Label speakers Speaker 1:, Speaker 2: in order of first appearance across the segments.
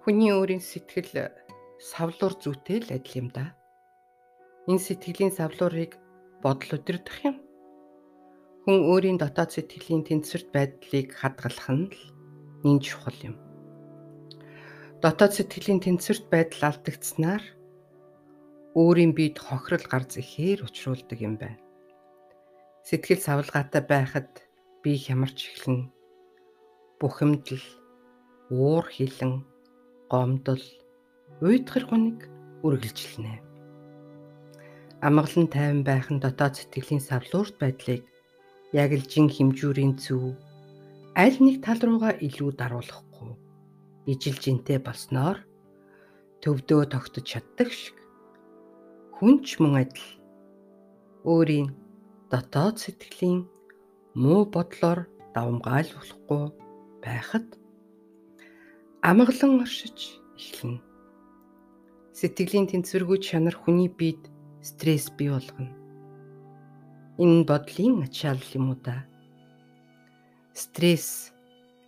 Speaker 1: Хүний өөрийн сэтгэл савлуур зүйтэй л адил юм да. Энэ сэтгэлийн савлуурыг бодол удирдах юм. Хүн өөрийн дотоод сэтгэлийн тэнцвэрт байдлыг хадгалах нь л нин чухал юм. Дотоод сэтгэлийн тэнцвэрт байдал алдагдсанаар өөрийн биед хохирол гарц ихээр учруулдаг юм байна. Сэтгэл савлгаатай байхад би хямарч эхлэн бухимдал, уур хилэн гомдол, уйдгар хүнийг үргэлжилнэ. Амгалан тайван байх нь дотоод сэтгэлийн савлуурт байдлыг яг л жин хэмжүүрийн зөв аль нэг тал руугаа илүү даруулахгүй ижил жинтэй болсноор төвдөө тогтож чаддаг шиг хүнч мөн адил өөрийн дотоод сэтгэлийн муу бодлоор давмгаалуулахгүй байхад амгалан оршиж эхэлнэ. Сэтгэлийн тэнцвэргүй чанар хүний биед стресс бий болгоно. Энэ бодлын ачаал юм уу да? Стресс,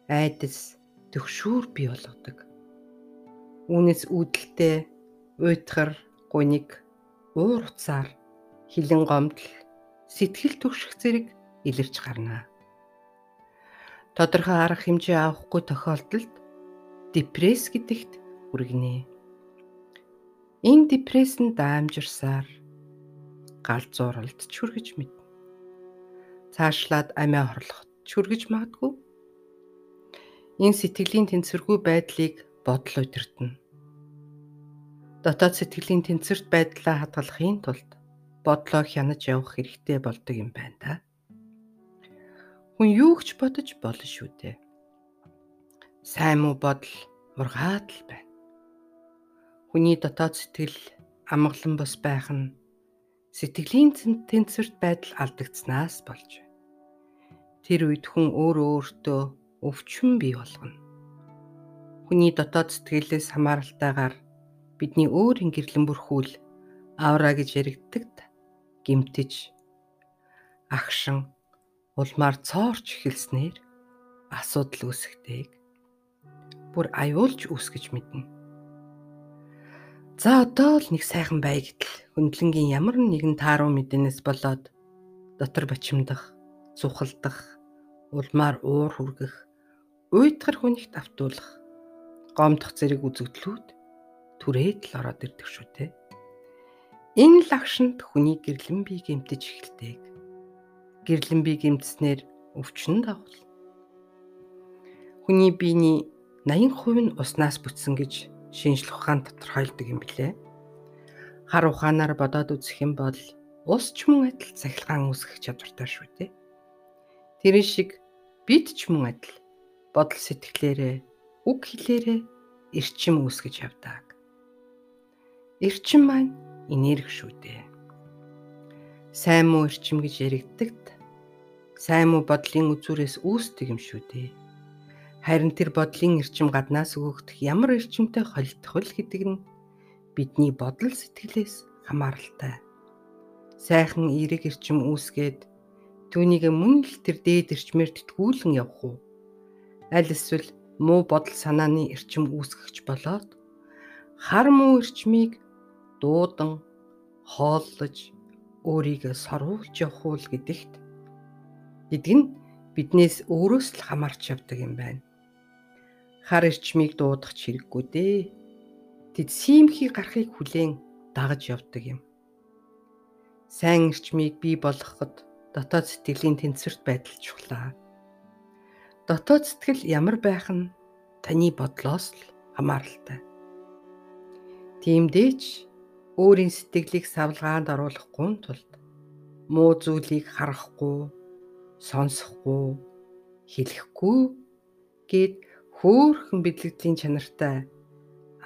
Speaker 1: айдас, төгшүүр бий болгодог. Үүнээс үүдэлтэй уйтгар, гуник, уур уцаар, хилэн гомдол, сэтгэл түгших зэрэг илэрч гарна. Тодорхой арга хэмжээ авахгүй тохиолдолд депресс гэдэгт хүргэнэ. Энэ депрессэн даамжирсаар галзууралд ч хүргэж мэднэ. Цаашлаад амиа хорлоход ч хүргэж магадгүй. Энэ сэтгэлийн тэнцвэргүй байдлыг бодол удирдна. Дотоод сэтгэлийн тэнцвэрт байдлаа хадгалахын тулд бодлоо хянаж явах хэрэгтэй болдог юм байна да. Хүн юу ч бодож болно шүү дээ сайн муу бодол ургаад л байна. Хүний дотоод сэтгэл амгалан бос байх нь сэтгэлийн тэнцвэрт байдал алдагдсанаас болж байна. Тэр үед хүн өөрөө өөртөө өвчин бий болгоно. Хүний дотоод сэтгэлээс хамааралтайгаар бидний өөрийн гэрлэн бүрхүүл авра гэж яригддаг гимтэж агшин улмаар цоорч эхэлснээр асуудал үүсгдэг бүр аюулж үүсгэж мэднэ. За одоо л нэг сайхан бай гэтэл хөндлөнгийн ямар нэгэн тааруу мэдээнээс болоод дотор бочимдах, зүхалдах, улмаар уур хүргэх, уйдгар хүнийхт автуулах, гомдох зэрэг үзэгдлүүд түрээд л ороод ирдэг шүү те. Энэ лагшинд хүний гэрлэн бие гэмтэж эхэлдэг. Гэрлэн бие гэмтснээр өвчин дагвал. Хүний биений 80% нь уснаас бүтсэн гэж шинжлэх ухаан тодорхойлдог юм билээ. Хар ухаанаар бодоод үзэх юм бол ус ч мөн адил цахилгаан үүсгэх чадвартай шүү дээ. Тэр шиг бид ч мөн адил бодол сэтгэлээрээ үг хэлээрээ эрчим үүсгэж явдаг. Эрчим маань энерги шүү дээ. Сайн муу эрчим гэж яригддагт сайн муу бодлын үзүүрээс үүсдэг юм шүү дээ Харин тэр бодлын эрчим гаднаас өгөгдөх ямар эрчимтэй холдох вэ гэдэг нь бидний бодол сэтгэлээс хамааралтай. Сайхан эерэг эрчим үүсгээд түүнийг мөн л тэр дээд эрчмээр тэтгүүлэн явах уу? Аль эсвэл муу бодол санааны эрчим үүсгэж болоод хар муу эрчмийг дуудан хооллож өөрийгөө соруулж явах уу гэдэгт гэдэг нь биднээс өөрөөс л хамаарч явдаг юм байна хар эрчмийг дуудах хэрэггүй дээ. Тэд симхий гарахыг хүлээн дагаж явдаг юм. Сайн эрчмийг бий болгоход дотоод сэтгэлийн тэнцвэрт байдал чухлаа. Дотоод сэтгэл ямар байх нь таны бодлоос л хамааралтай. Тиймдээч өөрийн сэтгэлийг савлгаанд оруулахгүй тулд муу зүйлийг харахгүй, сонсохгүй, хэлэхгүй гээд хөөхөн бидлэгдлийн чанартай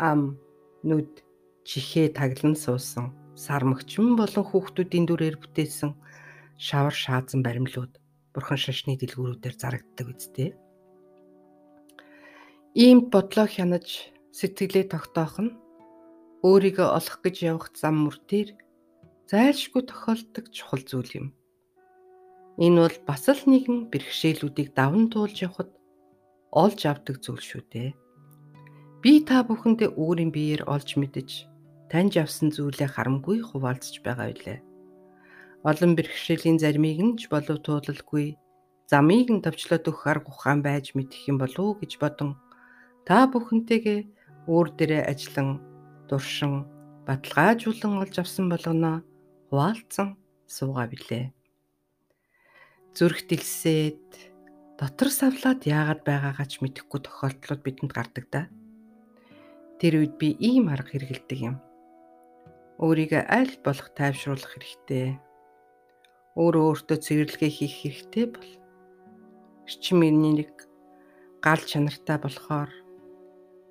Speaker 1: ам нүд чихээ таглан суусан сармагчин болон хүүхдүүдийн дүрээр бүтээсэн шавар шаазан баримлууд бурхан шашны дэлгүүрүүдээр зарагддаг үсттэй. Иймд бодлоо хянаж сэтгэлээ тогтоох нь өөрийгөө олох гэж явах зам мөр дээр зайлшгүй тохиолддог чухал зүйл юм. Энэ бол бас л нэгэн бэрхшээлүүдийг даван туулж явахад олж авдаг зүйл шүү дээ. Би та бүхэндээ өөрийн биеэр олж мэдэж таньж авсан зүйлээ харамгүй хуваалцж байгаа билээ. Олон бэрхшээлийн заримыг нь ч болов туулалгүй замыг нь товчлоод өгөх арга ухаан байж мэдэх юм болов уу гэж бодон та бүхэнтэйгээ өөр дээрээ ажиллан дуршин баталгаажуулан олж авсан болгоно хуваалцсан суугаа билээ. Зүрх дэлсээд дотор савлаад яагаад байгаагаа ч мэдэхгүй тохиолдлууд бидэнд гардаг да. Тэр үед би ийм арга хэрэгэлдэг юм. Өөрийгөө аль болох тайвшруулах хэрэгтэй. Өөрөө өөртөө цэвэрлэгээ хийх хэрэгтэй бол эрчим ирнэг гал чанартай болохоор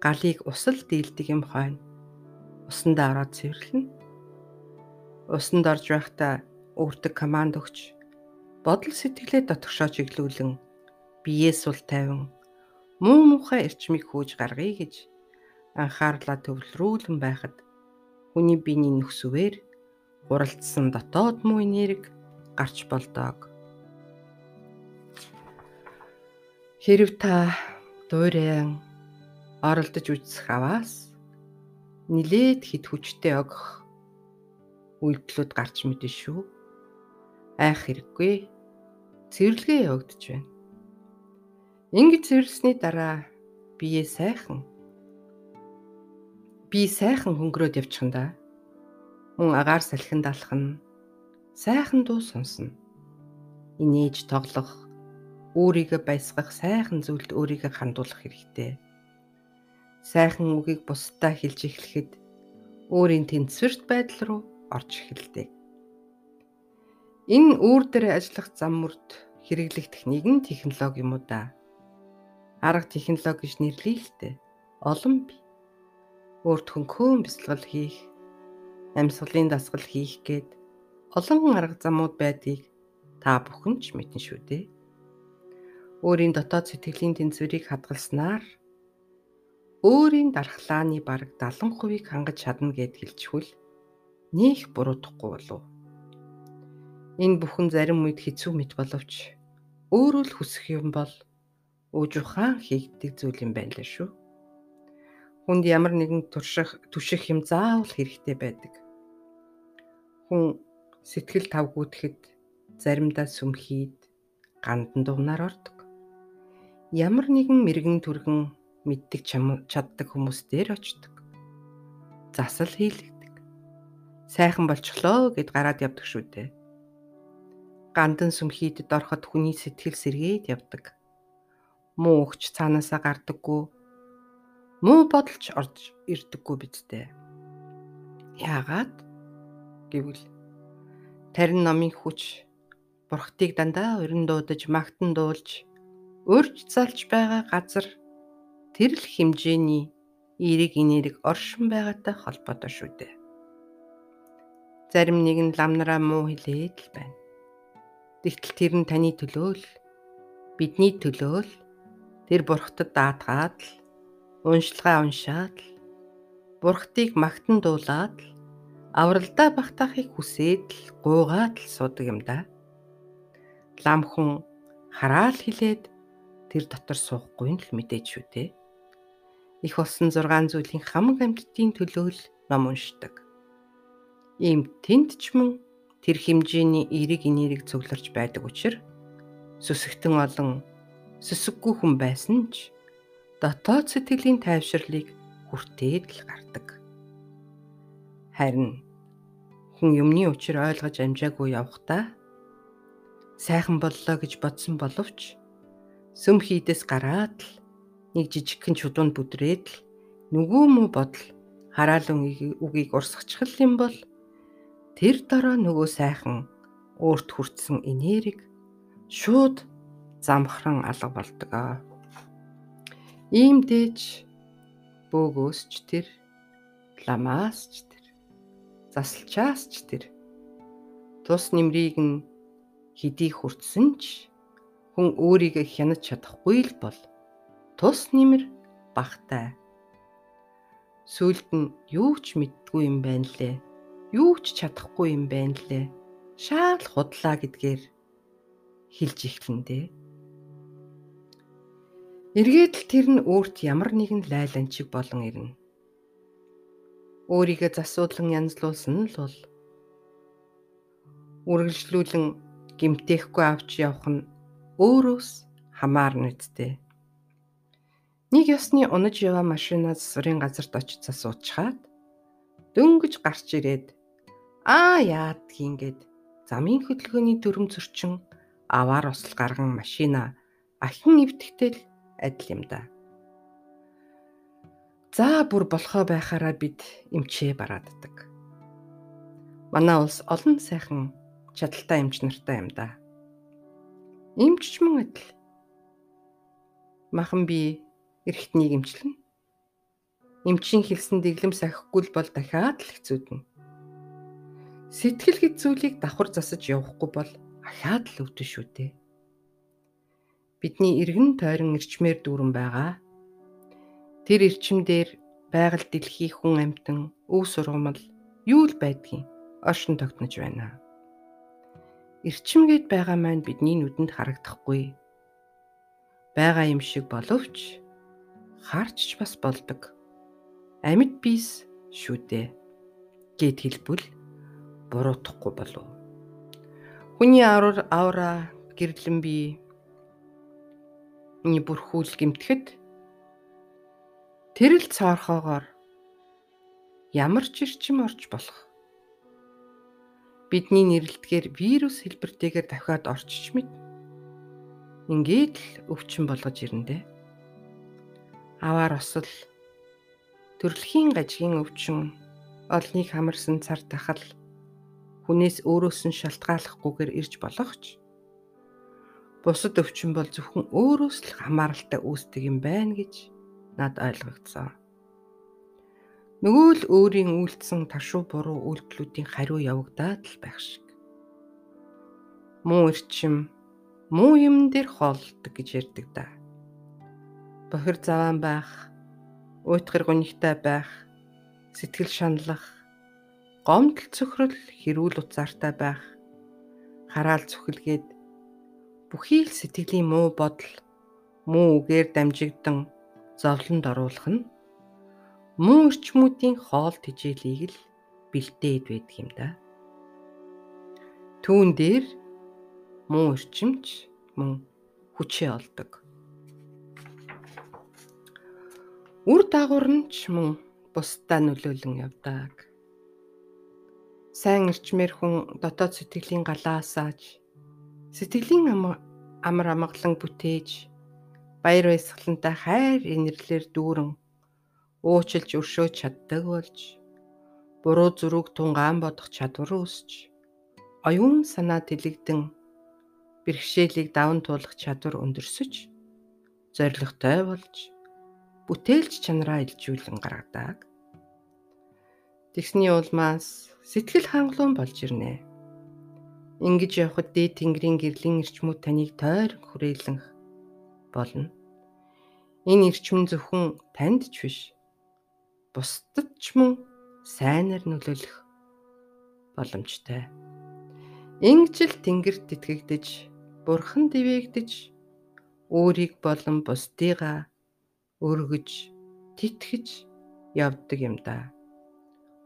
Speaker 1: галыг усал дийлдэг юм хойно. Усанд ороод цэвэрлэнэ. Усанд орж байхдаа өөртөө команд өгч бодол сэтгэлээ дотгошоо чиглүүлэн биеэ сул тайван муу мухай эрчмийг хөөж гаргая гэж анхаарлаа төвлөрүүлэн байхад хүний биений нөхсвээр гуралдсан дотоод муу энерги гарч болдог. Хэрв та дуурайан оролдож үзэх аваас нилээд хит хүчтэй огох үйлдэлүүд гарч мэдэн шүү. Айх хэрэггүй. Цэвэрлэгээ явагдаж байна. Ингэж цэвэрлсэний дараа бие сайхан би сайхан хөнгөрөөд явчихна. Мөн агаар салхин далах нь сайхан дуу сонсно. Инээж тоглох, өөрийгөө баясгах сайхан зүйлд өөрийгөө хандуулах хэрэгтэй. Сайхан үгийг бусдаа хэлж эхлэхэд өөрийн тэнцвэрт байдал руу орж эхэлдэг. Энэ үүр дээр ажиллах зам мөрд хэрэглэх техник нь технологи юм уу да? Арга технологи гэж нэрлэе л дээ. Олон бий өөрт хөнхөн бясалгал хийх, амьсгалын дасгал хийх гээд олон арга замууд байдгийг та бүхэн ч мэднэ шүү дээ. Өөрийн дотоод сэтгэлийн тэнцвэрийг хадгалснаар өөрийн дархлааны бараг 70%-ийг хангаж чадна гэд хэлчихвэл нөх буруудахгүй болов. Энэ бүхэн зарим үед хэцүү мэт боловч өөрөө л хүсэх юм бол ууж ухаан хийгддэг зүйл юм байна лээ шүү хүнд ямар нэгэн турших түших юм заавал хэрэгтэй байдаг. Хүн сэтгэл тавгүйтгэхэд заримдаа сүмхийд гандан дуунаар ордог. Ямар нэгэн мэрэгэн түргэн мэддэг чаддаг хүмүүс дээр очдог. Засал хийлэгдэг. Сайхан болчихлоо гэд гараад явдаг шүү дээ. Гандан сүмхийдэд ороход хүний сэтгэл сэргээд явдаг. Муу өгч цаанаасаа гардаггүй муу бодолч орж ирдэггүй бидтэй. Яагаад гэвэл тарин номын хүч бурхтыг дандаа өрн дуудаж магтан дуулж өрж залж байгаа газар тэр л хэмжээний эерэг инэрэг оршин байгаатай холбоотой шүү дээ. Зарим нэг нь ламнараа муу хэлээд л байна. Тэгтэл тэр нь таны төлөө л бидний төлөө л тэр бурхтад даатгаад л уншилгаа уншаад л бурхтыг магтан дуулаад л авралдаа багтаахыг хүсээд л гуугаад л суудаг юм да. Лам хүн хараал хилээд тэр дотор суухгүй л мэдээж шүү дээ. Их болсон 6 зүйлийн хамаг амьтдын төлөө л ном уншдаг. Ийм тэнд ч мөн тэр хэмжээний эерэг инэрийг цугларч байдаг учраас сүсэгтэн олон сүсэггүй хүн байсан ч дотоод сэтгэлийн тайвширлыг хүртээд л гардаг. Харин хүн юмны учир ойлгож амжаагүй явхдаа сайхан боллоо гэж бодсон боловч сүм хийдэс гараад л нэг жижигхэн чудуунд бүдрээд л нүгүү мө бодол хараалын үгийг урсгачих юм бол тэр дараа нөгөө сайхан өөрт хүртсэн энерги шууд замхран алга болдог аа. Иймдээч бөөгөөс ч тэр ламаас ч тэр засалчаас ч тэр тус нэмрийг нь хэдий хүртсэн ч хүн өөрийгөө хянаж чадахгүй л бол тус нэмэр багтай. Сүүлд нь юу ч мэддгүй юм байна лээ. Юу ч чадахгүй юм байна лээ. Шаал худлаа гэдгээр хэлж ихлэндээ. Эргээд л тэр нь өөрт ямар нэгэн лайланчиг болон ирнэ. Өөрийгөө засуулан янзлуулсан л бол үргэлжлүүлэн гимтээхгүй авч явах нь өөрөөс хамаарна үсттэй. Нэг ёсны унаж яваа машинаас засварын газарт очиж засуучаад дөнгөж гарч ирээд аа яадгийн гээд замын хөдөлгөөний дүрм зөрчин аваар осол гарган машина ахин эвтгэтэл адил юм да. За бүр болохоо байхаараа бид эмчээ барааддаг. Манай улс олон сайхан чадaltaй эмч нартай юм да. Эмч ч мөн адил. Махан би эрэгтнийг эмчлэн. Эмчийн хэлсэн дэглэм сахихгүй бол дахиад л хэцүүднэ. Сэтгэл гэд зүйлийг давхар засаж явахгүй бол ахаад л өвдөн шүү дээ. Бидний эргэн тойрон эрчмээр дүүрэн байгаа. Тэр эрчимдэр байгаль дэлхий хүн амтан өв сургамал юу л байдгийг оршин тогтнож байна. Эрчимгээд байгаа маань бидний нүдэнд харагдахгүй. Бага юм шиг боловч харч бас болдог. Амьд бис шүү дээ. гэд хэлбэл буруутахгүй болов. Хүний аврал авра гэрлэн бүрхүүл гимтгэд тэрэл цаорхоогоор ямар ч ирчим орж болох. Бидний нэрэлтгээр вирус хэлбэртэйгээр дахиад орчиж мэд. Ингээд л өвчин болгож ирэндээ. Аваар осол төрөлхийн гажгийн өвчин олныг хамарсан цар тахал хүнээс өөрөөс нь шалтгааллахгүйгээр ирж болохч бусад өвчин бол зөвхөн өөрөөс л хамааралтай үүсдэг юм байна гэж над ойлгогдсон. Нөгөө л өөрийн үйлдсэн ташуу буруу үйлдэлүүдийн хариу явагдаад л байх шиг. Муу эрчим муу юм дээр хоолдог гэж ярьдаг да. Бохир заваан байх, уйтгар гонигтай байх, сэтгэл шаналлах, гомдол цөхрөл хэрүүл уцаартай байх хараал зүхэлгээд бүхий л сэтгэлийн муу бодол муу үгээр дамжигдан зовлонд оруулах нь муу эрчмүүдийн хоол тижээлийг л бэлдээд байдаг юм да. Түүн дээр муу эрчимч мөн хүчээ олдог. Үр дагавар нь ч мөн бусдаа нөлөөлөн явдаг сайн ирчмээр хүн дотоод сэтгэлийн галаасааж сэтгэлийн амар амгалан бүтээж баяр баясгалантай хайр инэрлэр дүүрэн уучлж өршөөж чаддаг болж буруу зүрэг тунгаан бодох чадвар өсч оюун санаа тэлэгдэн бэрхшээлийг даван туулах чадвар өндөрсөж зоригтой болж бүтээлч чанараа илжүүлэн гаргадаг. Тэгсний улмаас сэтгэл хангалуун болж ирнэ. Ингэж явхад дээд тэнгэрийн гэрлийн эрчмүүд таныг тойр хүрээлэн болно. Энэ эрчим зөвхөн танд ч биш. Бусдад ч мөн сайнаар нөлөөлөх боломжтой. Ингэж л тэнгэрт итгэгдэж, бурхан дэвээгдэж, өөрийг болон бусдыгаа өргөж, тэтгэж явдаг юм да.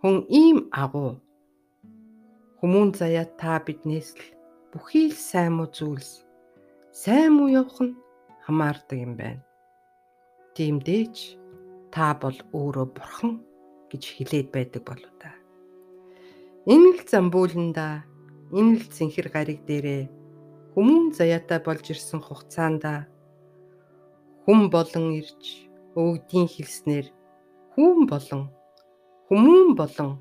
Speaker 1: Хүн ийм агуу Хүмүүн заяа та биднээс л бүхий л сайн муу зүйлс. Сайн муу явах нь хамаардаг юм байна. Тиймдээч та бол өөрөө бурхан гэж хэлээд байдаг болоо та. Энэ л замбууланда энэ л зинхэр гариг дээрээ. Хүмүүн заяатай болж ирсэн хугацаанд хүм болон ирж өвгдийн хэлснээр хүүн болон хүмүүн болон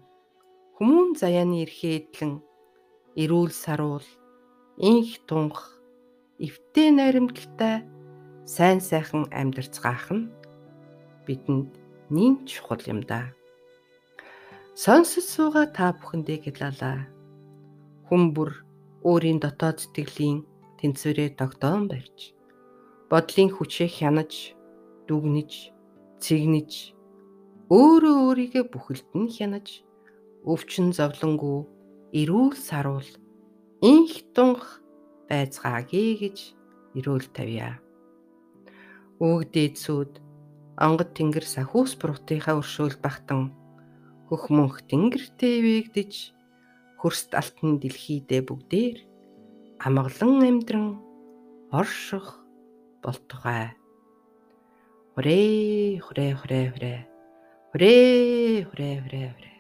Speaker 1: Хүмүүн заяаны эрхээдлэн эрүүл саруул инх тунх эвтэй найрамдалтай сайн сайхан амьдарцгаах нь бидэнд нин чухал юм да. Сонсож сууга та бүхэндээ гэлалаа. Хүн бүр өөрийн дотоод сэтгэлийн тэнцвэрээ тогтоон барьж бодлын хүчээ хянаж дүгнэж цэгнэж өөрөө өөрийгөө бүхэлд нь хянаж өвчин зовлонгүй эрүүл саруул инх тунх байцгаагээ гэж эрүүл тавья. Өвөг дээдсүүд онгод тэнгэр сахиус буруудынхаа өршөөл бахтан хөх мөнх тэнгэртэй вэгдэж хөрст алтан дэлхийдээ бүгдээр амгалан амьдран орших болтугай. Хүрээ хүрээ хүрээ хүрээ. Хүрээ хүрээ хүрээ хүрээ.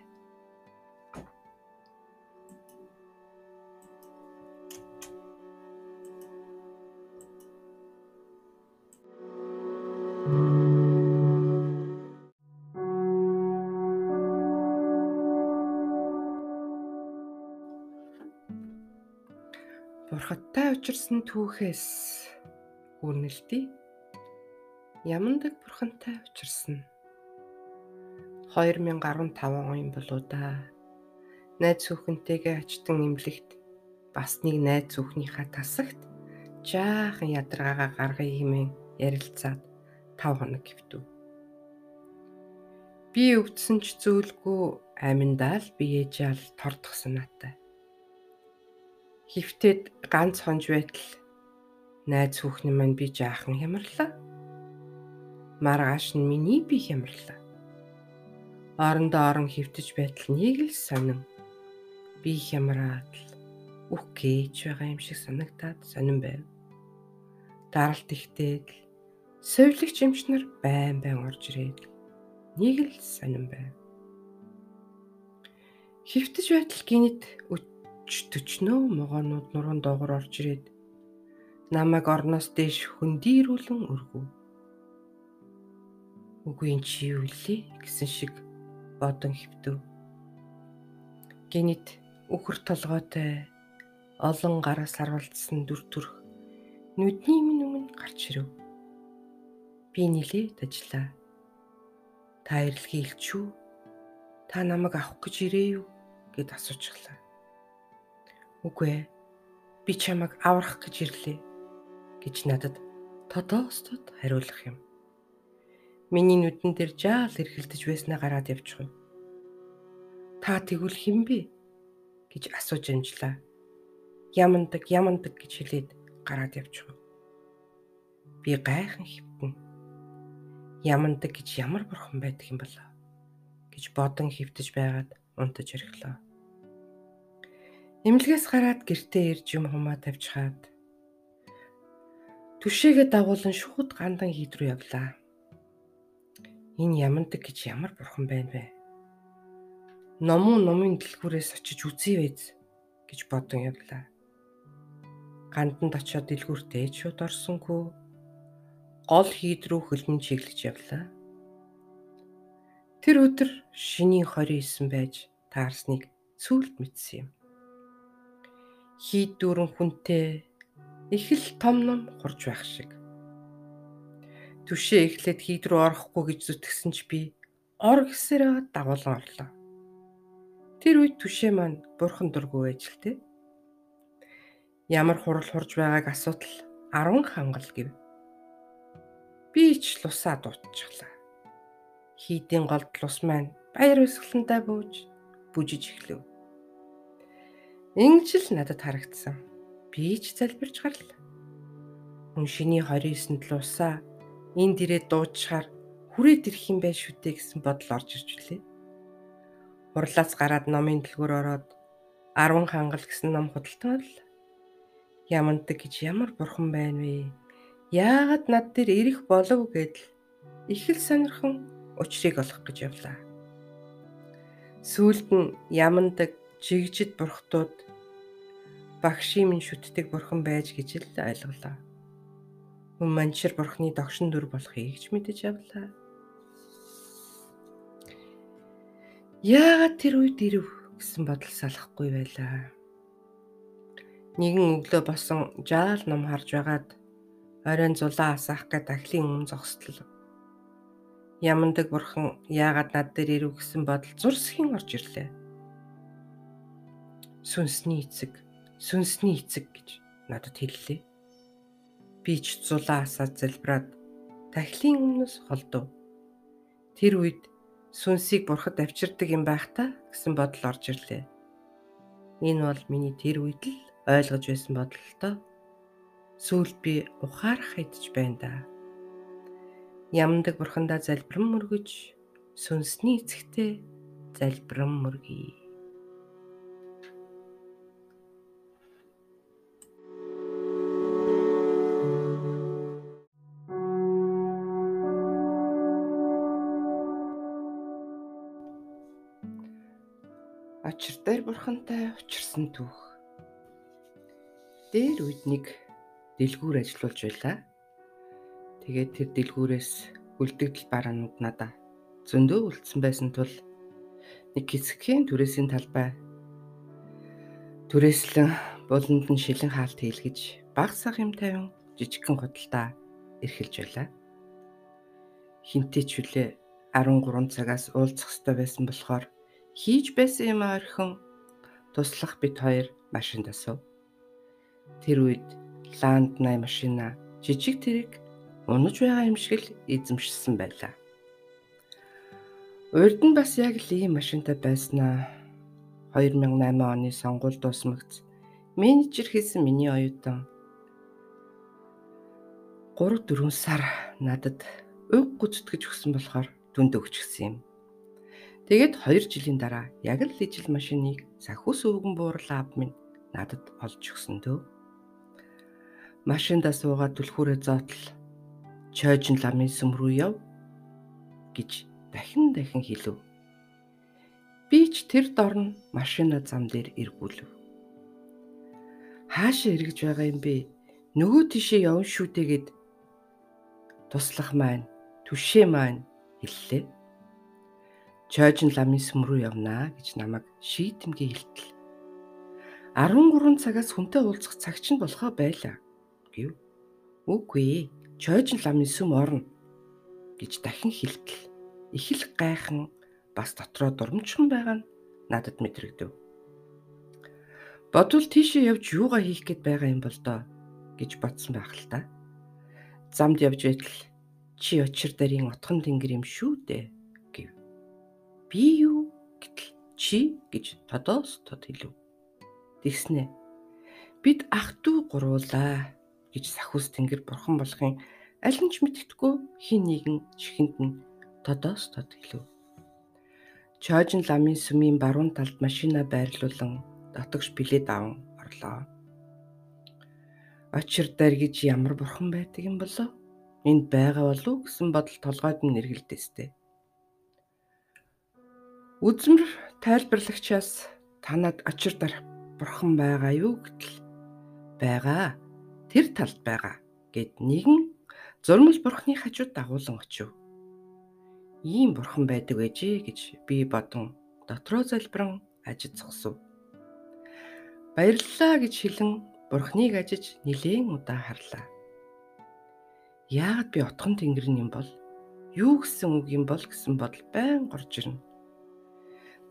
Speaker 1: Бурхадтай учирсан түүхээс үрнэлтий. Ямандаг бурхантай учирсан. 2015 он болоо да. Найз хүүхэнтэйгээ очтон имлэгт бас нэг найз хүүхнийхээ тасагт жаахан ядаргаагаа гаргая хэмээн ярилцаад 5 хоног хэвтв. Би өвдсөн ч зөөлгүй аминдаа л биеэжаал тордох санаатай хөвтөд ганц хонж байтал найз хүүхний маань би жаахан хямрлаа. Маргааш нь миний би хямрлаа. Орондоо орон хөвтөж байтал нэг л сонин. Би хямраад л үх гэж байгаа юм шиг санагтаад сонин байв. Даралт ихтэй л совилогч эмч нар байн байн орж ирээд нэг л сонин байв. Хөвтөж байтал гинэд төчнөө могоонууд нуруунд доогор орж ирээд намайг орноос дээш хөндийрүүлэн өргөв. Үгүй эн чи юу лээ гэсэн шиг бодон хөвтөв. Гинэт үхэр толгойтой олон гараас харвалдсан дүр төрх нүдний минь өмнө гарч ирэв. Би нилээд ажиллаа. Та ирэлхий илчүү. Та намайг авах гэж ирээ юу гэд асуучихлаа. Үгүй ээ. Би чамайг аврах гэж ирлээ гэж надад тодоостод хариулах юм. Миний нүдэн дээр жаал эргэлдэж байснаа гараад явчих. Та тэгвэл хэн бэ гэж асууж амжлаа. Ямандаг, ямандаг гэж хэлээд гараад явчих. Би гайхан хөвтөн. Ямандаг гэж ямар бурхан байдаг юм болоо гэж бодон хөвтөж байгаад унтаж ирэхлээ. Эмнэлгээс гараад гэртээ ирж юм хумаа тавьж хаад түшээгээ дагуулan шууд гандан хийд рүү явлаа. Энэ ямандаг гэж ямар бурхан байна вэ? Номон номын дэлгүүрээс очиж үзье вэз гэж бодон явлаа. Ганданд очиод дэлгүүртээ шууд орсонгүй гол хийд рүү хөлмөн чиглэж явлаа. Тэр өдөр шинийн 29 байж таарсныг сүүлд мэдсэн юм хийд дүүрэн хүнтэй их л том ном хурж байх шиг. Түшээ эхлээд хийд рүү орохгүй гэж зүтгэсэн ч би ор гэсээрээ дагуулan орлоо. Тэр үед түшээ маань бурхан дургүй тээ. Ямар хурал хурж байгааг асуудал 10 хангал гэв. Би ч лусаа дуутчихлаа. Хийдийн голд лус маань баяр өсгөлөнтэй бууж бүжиж эхлэв. Ингэж л надад харагдсан. Би ч залбирч гарлаа. Хүн шиний 29-нд л усаа энд ирээд дуучаар хүрээд ирэх юм байх шүү дээ гэсэн бодол орж ирж үлээ. Хурлаас гараад номын дэлгүүр ороод 10 хангал гэсэн ном худалдан авлаа. Ямандаг гэж ямар бурхан байна вэ? Яагаад над дээр ирэх болов гэдэл их л сонирхон учрыг олох гэж явлаа. Сүүлд нь ямандаг жигжид бурхтууд багшийн минь шүтдэг бурхан байж гэж л ойлголоо. Хүн манчир бурхны догшин дүр болохыг ч мэдэж авлаа. Яагаад тэр үед ирв гэсэн бодол салахгүй байлаа. Нэгэн өглөө босон жаал ном харж байгаад оройн зулаа асаах гээд ахлын өмнө зогслоо. Ямандаг бурхан яагаад над дээр ирв гэсэн бодол зурсхийн орж ирлээ сүнсний эцэг, сүнсний эцэг гэж надад хэллээ. Би ч зулаа асаад залбираад тахилын өмнөөс холдов. Тэр үед сүнсийг бурхад авчирдаг юм байх та гэсэн бодол орж ирлээ. Энэ бол миний тэр үед л ойлгож байсан бодол л доо. Сүүлд би ухаарах хэдж байна да. Ямдаг бурхандаа залбирэн мөргөж сүнсний эцэгтэй залбирэн мөргий. Очир дээр бурхантай учирсан түүх. Дээр үед нэг дэлгүүр ажиллуулж байлаа. Тэгээд тэр дэлгүүрээс үлдэгдэл бараанууд надаа зөндөө үлдсэн байсан тул нэг хэсгийн түрээсийн талбай түрээслэн буланд нь шилэн хаалт хийлгэж баг сах юм тавин жижигхэн худалдаа эрхэлж байлаа. Хинтээ ч үлээ 13 цагаас уулзах ёстой байсан болохоор хийж байсан юм орхин туслах бит хоёр машинд асуув. Тэр үед ланд 8 машина жижиг тэрэг унаж байгаа юм шиг л эзэмшсэн байлаа. Урд нь бас яг л ийм машинтай байснаа 2008 оны сонгуул дуусмагц менежер хийсэн миний оюутан 3 4 сар надад уг гүцэтгэж өгсөн болохоор дүнд өгчихсэн юм. Тэгээд 2 жилийн дараа яг л ижил машиныг сахиус өвгөн буурлаа ав минь надад олж өгсөн дөө. Машиндаа суугаад түлхүүрээ зоотл чойжин ламын сүм рүү яв гэж дахин дахин хэлв. Би ч тэр дорн машина зам дээр эргүүлв. Хаашаа эргэж байгаа юм бэ? Нөгөө тишээ явна шүү дээ гэд туслах маань, түшээ маань хэллээ. Чойжин ламын сүм рүү явнаа гэж намайг шийдэмгээ хэлтэл. 13 цагаас хүнтэй уулзах цаг чинь болохоо байлаа гэв. Үгүй чойжин ламын сүм орно гэж дахин хэлтэл их л гайхан бас дотроо дурамчхан байгаа нь надад мэдрэгдэв. Бодвол тийшээ явж юугаа хийх гээд байгаа юм бол доо гэж бодсон байх л та. Замд явж байтал чи очир дарын отхон тэнгэр юм шүү дээ. Би юу гэтэл чи гэж тодоос тод хэлв. Тэгснэ. Бид ах トゥ гуруулаа гэж сахиус тэнгэр бурхан болохын аль нь ч мэддэхгүй хин нэгэн чихэнд нь тодоос тод хэлв. Чойжин ламын сүмийн баруун талд машина байрлуулан дотогш билет аван орлоо. Очир дээр гэж ямар бурхан байдаг юм болоо? Энд байгаа болов гэсэн бодол толгойд нь нэргэлдэстэй. Үзмэр тайлбарлагчаас танад очир дарах бурхан байгаа юу гэтэл байгаа тэр талд байгаа гэд нэгэн зурмал бурхны хажууд дагуулan очив. Ийм бурхан байдаг ээжээ гэж би бодон дотроо залбиран ажид зогсов. Баярлалаа гэж хэлэн бурхныг ажиж нилээн удаа харлаа. Яагаад би отхон тэнгэрэн юм бол юу гэсэн үг юм бол гэсэн бодол байн горж ирнэ.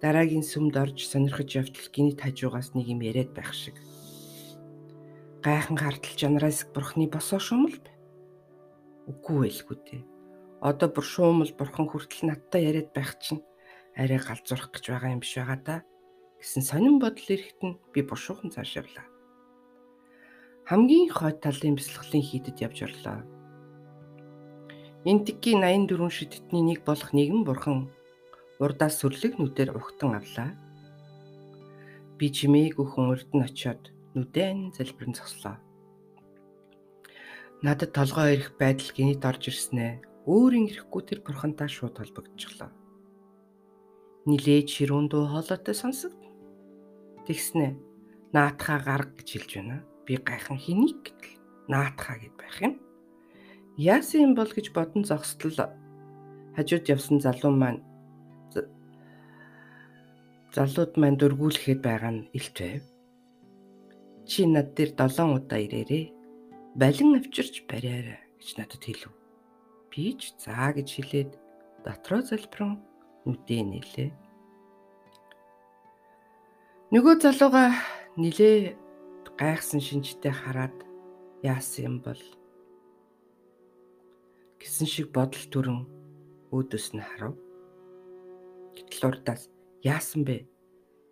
Speaker 1: Дараагийн сүмд орж сонирхож явтал гинт хажуугаас нэг юм яриад байх шиг гайхан хартал чанараас бурхны босоо шумал бай. Үгүй байлгүй дээ. Одоо бүр шуумал бурхан хүртэл надтай яриад байх чинь арай галзуурах гэж байгаа юм биш байгаа да гэсэн сонин бодол ирэхэд нь би бушуухан цааш явлаа. Хамгийн хойд талын бяцлаглалын хийдэд явж орлоо. Энтгийн 84 шидэтний нэг болох нэгэн бурхан урдаас сүрлэг нүдээр угтан авлаа. Би чимээг өхөн урд нь очиод нүдэн залбирэн зогслоо. Надад толгой ирэх байдал гинэт орж ирснэ. Өөрийн ирэхгүй тэр бурхантай шууд холбогдчихлоо. Нилээж ширүүн дуу хоолойтой сонсогд. Тэгснэ. Наатхаа гарга гэж хэлж байна. Би гайхан хэнийг гэтэл наатхаа гэд байх юм. Яасан юм бол гэж бодон зогсдол хажууд явсан залуу маань залууд маань дургуулхэд байгаа нь илт байв. Чи над дээр 7 удаа ирээрээ. Балин авчирч бариараа гэж надад хэлв. Би ч заа гэж хэлээд дотроо залбирэн нүдээ нэлээ. Нөгөө залууга нилээ гайхсан шинжтэй хараад яасан юм бол гэсэн шиг бодол төрөн өөдөөс нь харав. Гэтэл урдаас яасан бэ?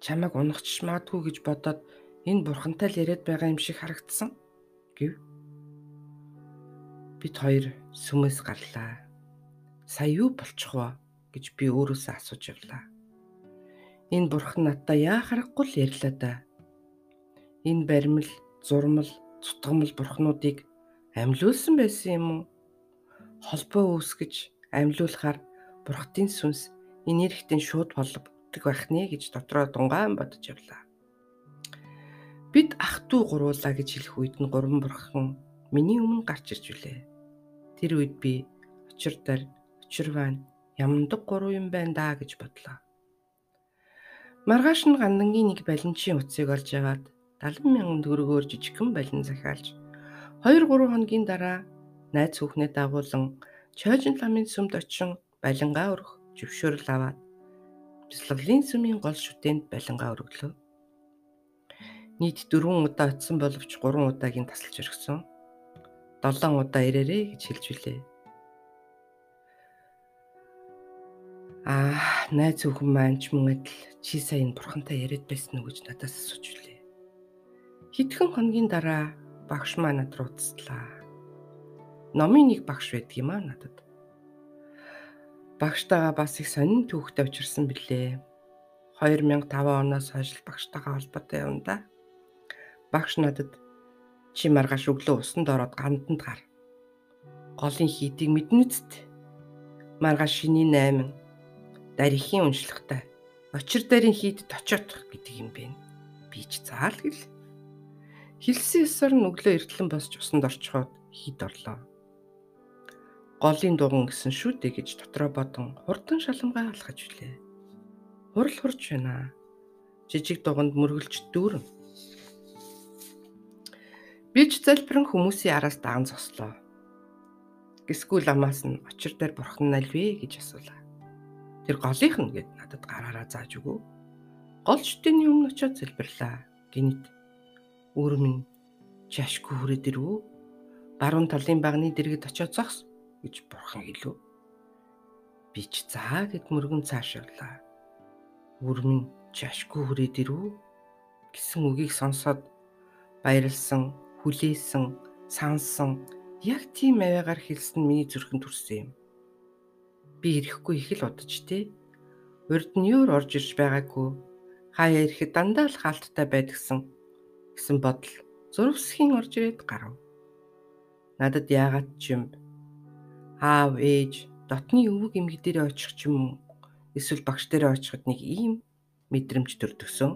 Speaker 1: Чамайг унахч магадгүй гэж бодоод энэ бурхантай л яриад байгаа юм шиг харагдсан гэв. Бид хоёр сүмээс гарлаа. сая юу болчих вэ гэж би өөрөөсөө асууж явлаа. Энэ бурхан надтай яа харахгүй л ярьлаа да. Энэ баримл, зурмал, цутгамал бурхнуудыг амьлуулсан байсан юм уу? Холбоо үүсгэж амьлуулахаар бурхтын сүнс энергитэн шууд холбогддог байх нэ гэж дотроо дунгаан бодож явлаа. Бид ах トゥ гуруулаа гэж хэлэх үед нь гурван бурхан миний өмнө гарч ирж үлээ. Тэр үед би очирдар, очирван ямдаг гурван юм байна даа гэж бодлоо. Маргааш нь гандангийн нэг баленчийн утсыг олж аваад 70 мянган төгрөгөөр жижигхэн бален захиалж 2 3 хоногийн дараа найз хүүхнээ дагуулan Чойжин ламын сүмд очин балингаа өрөх зөвшөөрөл аваад бяцлаглалын сүмийн гол шүтээнд балингаа өргөлөө. Нийт 4 удаа очисон боловч 3 удаагийн тасалж өргсөн. 7 удаа ирээрэй гэж хэлж билээ. Аа, найз хүүхэн маань ч мөн адил чи сайн бурхантай яриад байсан уу гэж надаас асууж билээ. Хэдхэн хоногийн дараа багш маань над руу уцтлаа. Номын нэг багш байдаг юм аа надад багштайгаа бас их сонин түүхтэй учирсан билээ. 2005 оноос хойш багштайгаа холбоотой юм да. Багш надад чи маргааш өглөө усанд ороод ганданд гар. Голын хийдийг мэднэ үст. Маргааш шиний 8 дарихийн уншлагатай. Очир дарын хийдэд очиодох гэдэг юм бэ. Би ч заал гэл. Хилсэн ёсоор нь өглөө эртлэн босч усанд орчход хийд орлоо голын дуган гэсэн шүү дээ гэж дотроо бодон хурдан шаламгаа алхаж билээ. Хурал хурж байна. Жижиг дуганд мөргөлж дүүрэн. Би ч залбирэн хүмүүсийн араас даан зослоо. Гисгүүл амаас нь очир дээр бурхан нальвэ гэж асуулаа. Тэр голынх нь гэд надад гараараа зааж өгөө. Гол шүтэний өмнө очиод залбирлаа. Гинт үүр минь чашгүй хүрээд ирвүү. Баруун талын багны дэргэд очиод зогс гэж бурхан хэлв. Би ч заа гэд мөргөн цаашаглаа. Үрмэн чашгүй хүрээд ирв гэсэн үгийг сонсоод баярлсан, хүлээсэн, сансан яг тийм аваагаар хэлсэн миний зүрхэнд төрсөн юм. Би ирэхгүй их л удаж тий. Урд нь юур орж ирж байгаагүй. Хаяа ирэхэд дандаа л хаалттай байдгсан гэсэн бодол зурвсхийн орж ирээд гарав. Надад яагаад ч юм аав ээж дотны өвөг эмгэг дээрээ очих ч юм уу эсвэл багш дээрээ очиход нэг ийм мэдрэмж төрдгсөн.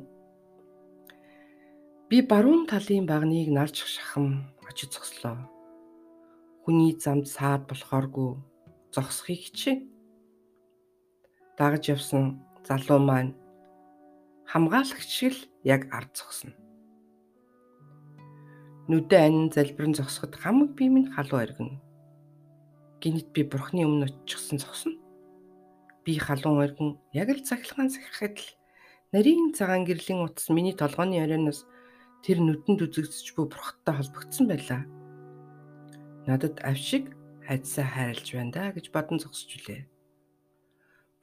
Speaker 1: Би баруун талын багныг нарж шахам очиж зогслоо. Хүний замд саад болохооргүй зогсохыг хичээ. Дагаж явсан залуу маань хамгаалагч шиг яг ард зогсно. Нүдэ анин залбирэн зогсоход хамаг бие минь халуу аргина гинэт би бурхны өмнө очихсан зогсно. Би халуун өргөн яг л цахилгаан сахихад л нарийн цагаан гэрлийн утас миний толгойн оройноос тэр нүдэнд үзэгдэж буй бурхттай холбогдсон байлаа. Надад авшиг хайцсаа хайрлж байна да гэж бодон зогсож үлээ.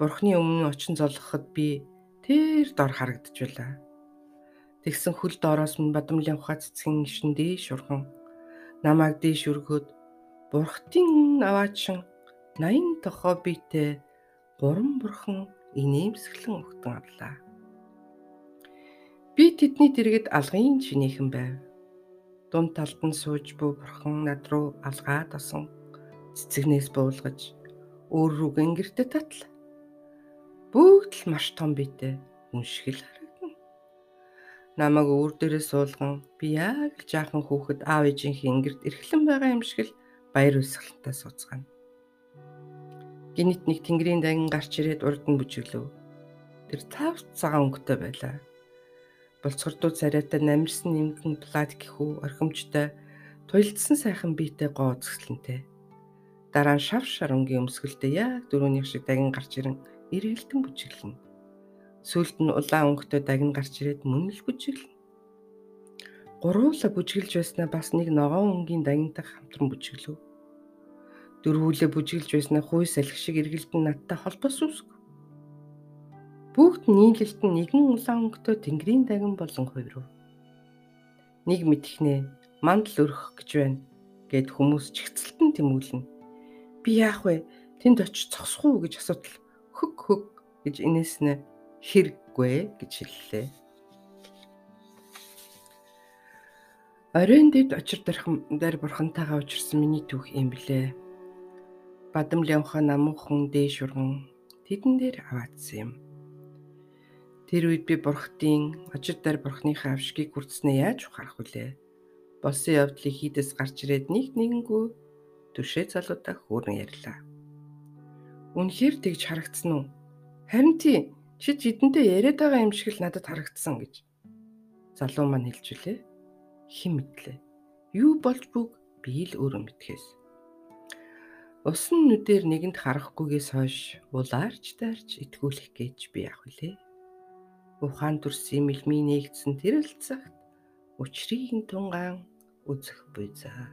Speaker 1: Бурхны өмнө очин золгоход би тэр дор харагдж байлаа. Тэгсэн хөл доороос минь бадамлын ухаа цэцгийн гişэн дээш урхан намайг дээш өргөөд Бурхтын аваачин 80 тохоо биетэй гурван бурхан инээмсэглэн өгтөн авлаа. Би тэдний дэргэд алгын шинийхэн байв. Дунд талд нь сууж буй бурхан над руу алгаад осон цэцэгнээс буулгаж өөр рүү гингэртэ татла. Бүгд л маш том биетэй хүн шиг л харагдана. Намайг өөр дээрээ суулган би яг л жаахан хүүхэд аав ээжийнхээ ингэрт эрхлэн байгаа юм шиг л баяр үсгэлэнтэй сууцгаана. Гинэт нэг тэнгэрийн дагин гарч ирээд урд нь бүжиглөв. Тэр цав цагаан өнгөтэй байлаа. Болцгордуу царайтай намирсан нэмгэн пластик хүү орхимжтой туйлдсан сайхан биетэй гоо үзэсгэлэнтэй. Дараа нь шав шарангийн өмсгөлтэй яг дөрөвний шиг дагин гарч ирэн эргэлтэн бүжиглэнэ. Сүүлд нь улаан өнгөтэй дагин гарч ирээд мөн л бүжиглэнэ. Гурвуулаа бүжиглж байснаа бас нэг ногоон өнгийн дагинтай хамтран бүжиглөв дөрвүүлээ бүжиглж байснаа хуй салхи шиг эргэлдэн надтай холбоос үсг. Бүгд нийлэлт нь нэгэн улаан өнгөтэй тэнгэрийн дагин болон хувирв. Нэг мэдхнээ мандал өрөх гэж байна гэд хүмүүс чигцэлтэн тэмүүлнэ. Би яах вэ? Тэнд очиж зогсох уу гэж асуудал хөг хөг гэж инээснэ хэрэггүй гэж хэллээ. Оройн дэд очир дээр бурхантайгаа учирсан миний түүх юм блэ. Бадамлын ухаан намуухан дээш урган тэдэн дээр аваадсан юм. Тэр үед би бурхтын очир дээр бурхныхаа авшгийг хүртснээ яаж ухаарах вүлээ? Болсон явдлыг хийдэс гарч ирээд нэг нэгэнгүй түшээ залуудаа хөөрөн ярьлаа. Үнэхээр тэгж харагдсан уу? Харин тий чи зэдэнтэй яриад байгаа юм шиг л надад харагдсан гэж залуу маань хэлж үлээ хэн мэдлээ. Юу болж бүг би л өөрөө мэдхээс. Усан нүдээр нэгэнд харахгүйгээс хойш улаарч дарж итгүүлэх гэж би явах үлээ. Ухаан дүрсийн мэлмий нээгдсэн тэрэл цагт учрыг нь тунгаан үзэх буй заа.